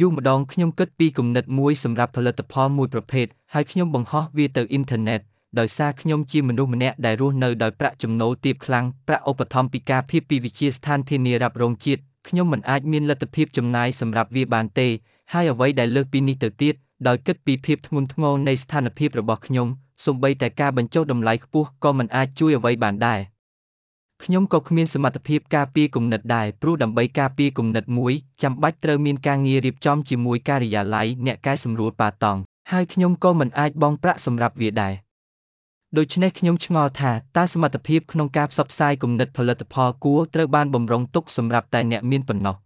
យូរម្ដងខ្ញុំគិតពីគំនិតមួយសម្រាប់ផលិតផលមួយប្រភេទហើយខ្ញុំបង្ហោះវាទៅអ៊ីនធឺណិតដោយសារខ្ញុំជាមនុស្សម្នាក់ដែលរស់នៅដោយប្រាក់ចំណូលទាបខ្លាំងប្រាក់ឧបត្ថម្ភពីការភាពពីវិជាស្ថានធានារ៉ាប់រងជាតិខ្ញុំមិនអាចមានលទ្ធភាពចំណាយសម្រាប់វាបានទេហើយអ្វីដែលលើសពីនេះទៅទៀតដោយគិតពីភាពធ្ងន់ធ្ងរនៃស្ថានភាពរបស់ខ្ញុំសូម្បីតែការបញ្ចុះតម្លៃខ្ពស់ក៏មិនអាចជួយអ្វីបានដែរ ខ្ញុំក៏គ្មានសមត្ថភាពការពារគំនិតដែរព្រោះដើម្បីការពារគំនិតមួយចាំបាច់ត្រូវមានការងាររៀបចំជាមួយការិយាល័យអ្នកកែសម្រួលប៉ាតង់ហើយខ្ញុំក៏មិនអាចបង់ប្រាក់សម្រាប់វាដែរដូច្នេះខ្ញុំឆ្ងល់ថាតើសមត្ថភាពក្នុងការផ្សព្វផ្សាយគំនិតផលិតផលគួរត្រូវបានបំរុងទុកសម្រាប់តែអ្នកមានប៉ុណ្ណោះ